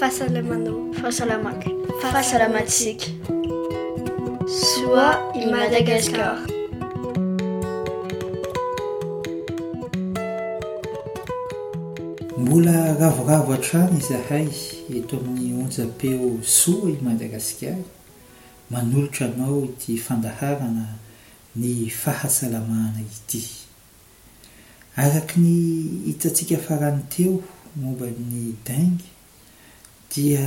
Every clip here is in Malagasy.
Fahasalamanao. Fahasalamako. Fahasalamantsika. Soa i Madagascar. Mbola ravoravo hatrany izahay eto amin'ny onjam-peo Soa i Madagasikara manolotra anao ity fandaharana ny fahasalamana ity. Araka ny hitantsika farany teo momba ny dengue dia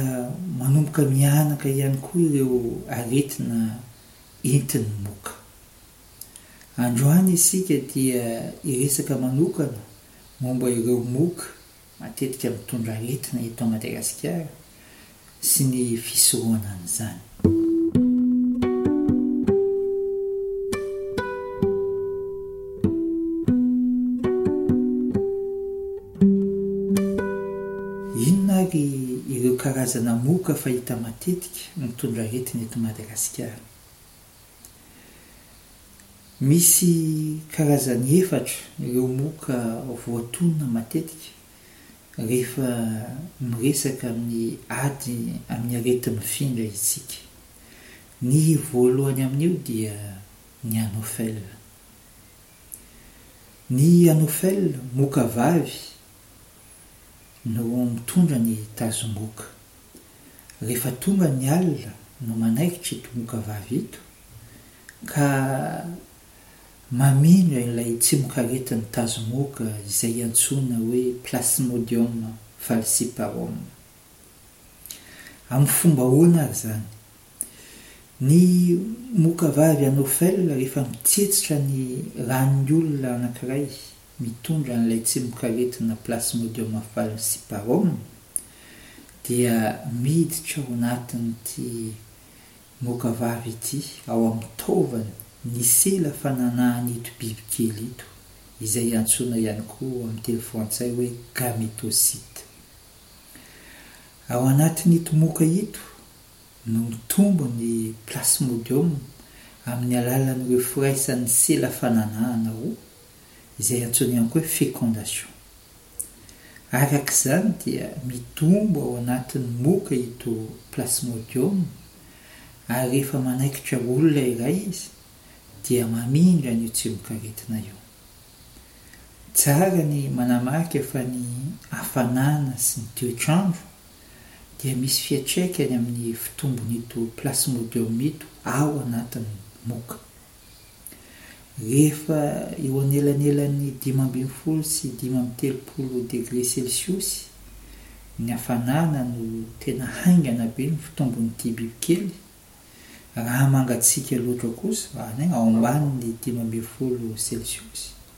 manomboka mihanaka ihany koa ireo aretina entin'ny moka. Androany isika dia hiresaka manokana momba ireo moka matetika mitondra aretina eto Madagasikara sy ny fisorohana an'izany. Inona ary ireo karazana moka fahita matetika mitondra aretina eto Madagasikara? Misy karazany efatra ireo moka voatonona matetika rehefa miresaka amin'ny ady amin'ny areti-mifindra isika. Ny voalohany amin'io dia ny Anopheles. Ny Anopheles, moka vavy, no mitondra ny tazon-goka. rehefa tonga ny alina no manaikitra ito mokavavy ito ka mameno ilay tsimokaretin'ny tazomoka izay iantsoana hoe Plasmodium falciparum. Amin'ny fomba ahoana ary izany? Ny mokavavy Anopheles rehefa mitsetsitra ny ran'ny olona anankiray mitondra an'ilay tsimokaretina Plasmodium falciparum dia miditra ao anatin'ity moka vavy ity ao amin'ny taovany ny sela fananahan'ito bibikely ito izay antsoina ihany koa amin'ny teny frantsay hoe gametocyte. Ao anatin'ito moka ito no mitombo ny Plasmodium amin'ny alalan'ireo firaisan'ny sela fananahana roa, izay antsoina ihany koa hoe fécondation. Araka izany dia midombo ao anatin'ny moka ito plasmodium ary rehefa manaikitra olona iray izy dia mamindra an'io tsimokaretina io. Tsara ny manamarika fa ny hafanana sy ny tiotr'andro dia misy fiatraikany amin'ny fitombon'ito plasmodium ito ao anatin'ny moka. Rehefa eo anelanelan'ny dimy ambin'ny folo sy dimy amby telopolo degre selsiosy ny hafanana no tena haingana be ny fitombon'ity bibikely. Raha mangatsiaka loatra kosa, any ao ambanin'ny dimy ambin'ny folo selsiosy,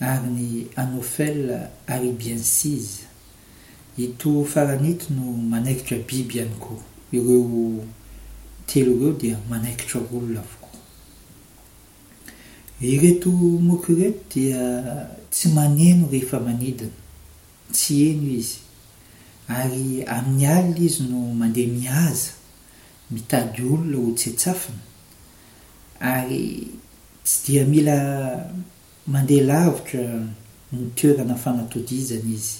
ary ny Anophel arybiensis. Ito farany ito no manaikitra biby ihany koa. Ireo telo ireo dia manaikitra olona avokoa. Ireto moka ireto dia tsy maneno rehefa manidina, tsy heno izy, ary amin'ny alina izy no mandeha mihaza mitady olona hotsetsafina, ary tsy dia mila Mandeha lavitra ny toerana fanatodizana izy.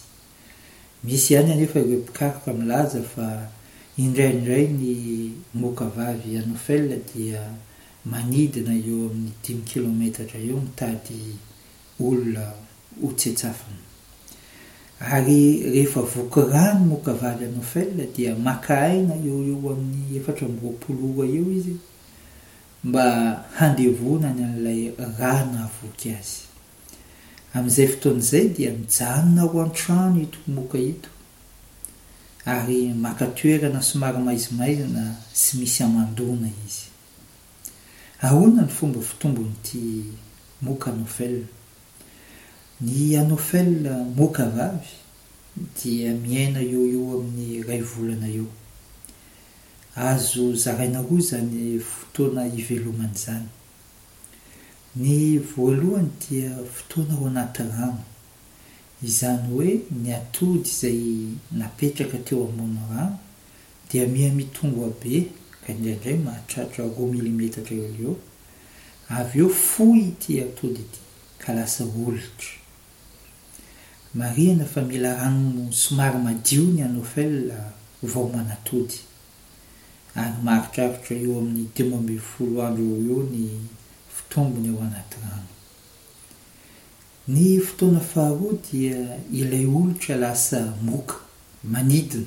Misy ihany anefa ireo mpikaroka milaza fa indraindray ny moka vavy Anopheles dia manidina eo amin'ny dimy kilometatra eo mitady olona ho tsetsafina. Ary rehefa voky rà ny moka vavy Anopheles dia maka aina eo ho eo amin'ny efatra amby roapolo ora eo izy. mba handevonany an'ilay rà nahavoky azy. Amin'izay fotoana izay dia mijanona ao an-trano ito moka ito ary maka toerana somary maizimaizina sy misy hamandoana izy. Ahoana ny fomba fitombon'ity moka Anofel? Ny Anofel moka vavy dia miaina eo ho eo amin'ny iray volana eo. Azo zaraina roa izany fotoana ivelomana izany. Ny voalohany dia fotoana ao anaty rano, izany hoe ny atody izay napetraka teo ambony rano dia miha mitombo habe ka indraindray mahatratra roa milimetatra eo ho eo, avy eo fohy ity atody ity ka lasa olitra. Marihina fa mila rano somary madio ny Anopheles vao manatody. Ary maharitraritra eo amin'ny dimy ambin'ny folo andro eo ho eo ny fitombony ao anaty rano. Ny fotoana faharoa dia ilay olitra lasa moka, manidina.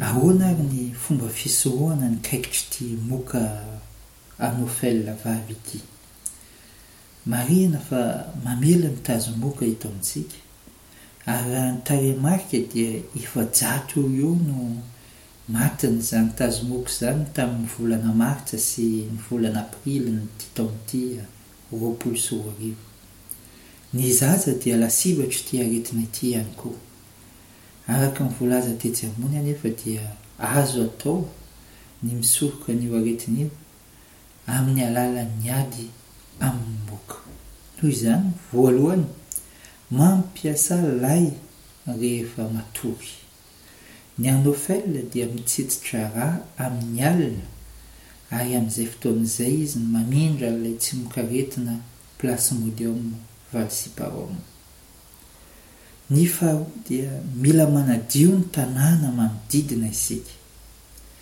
Ahoana ary ny fomba fisorohana ny kaikitr'ity moka Anophele vavy ity? Marihina fa mamely ny tazomoka eto amintsika ary raha ny tarehimarika dia efajato eo ho eo no matin'izany tazomoka izany tamin'ny volana martsa sy ny volana aprilin'ity taona ity roapolo sy roa arivo. Ny zaza dia lasibatr'ity aretina ity ihany koa. Araka ny voalaza tetsy ambony anefa dia azo atao ny misoroka an'io aretina io amin'ny alalan'ny ady amin'ny moka. Noho izany, voalohany, mampiasà lay rehefa matory. Ny Anopheles dia mitsetsitra rà amin'ny alina ary amin'izay fotoana izay izy no mamindra ilay tsimokaretina Plasmodium falciparum. Ny faharoa dia mila manadio ny tanàna manodidina isika.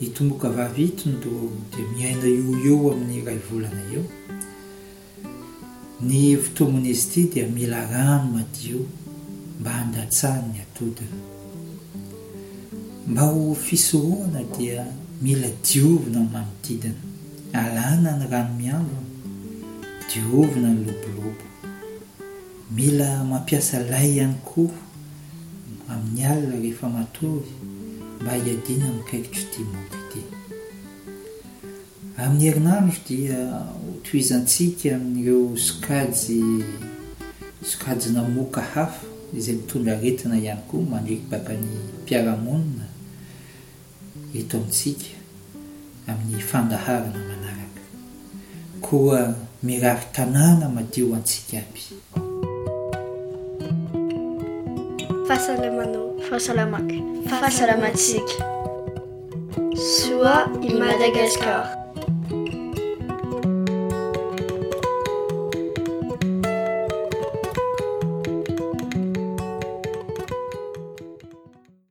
I Tomboka vavy itony dia miaina eo ho eo amin'ny iray volana eo. Ny votombon'izy ity dia mila rano madio mba handatsahany ny atodiny. Mba ho fisorohana dia mila diovina ny manodidina, alana ny rano miambina, diovina ny lobolobo. Mila mampiasa lay ihany koa amin'ny alina rehefa matory mba hiadiana amin'ny kaikitr'ity moka ity. Amin'ny herinandro dia hotohizantsika amin'ireo sokajy sokajina moka hafa izay mitondra aretina ihany koa mandripaka ny mpiara-monina eto amintsika amin'ny fandaharana manaraka. Koa mirary tanàna madio ho antsika aby. Fahasalamanao. Fahasalamako. Fahasalamantsika. Soa i Madagascar.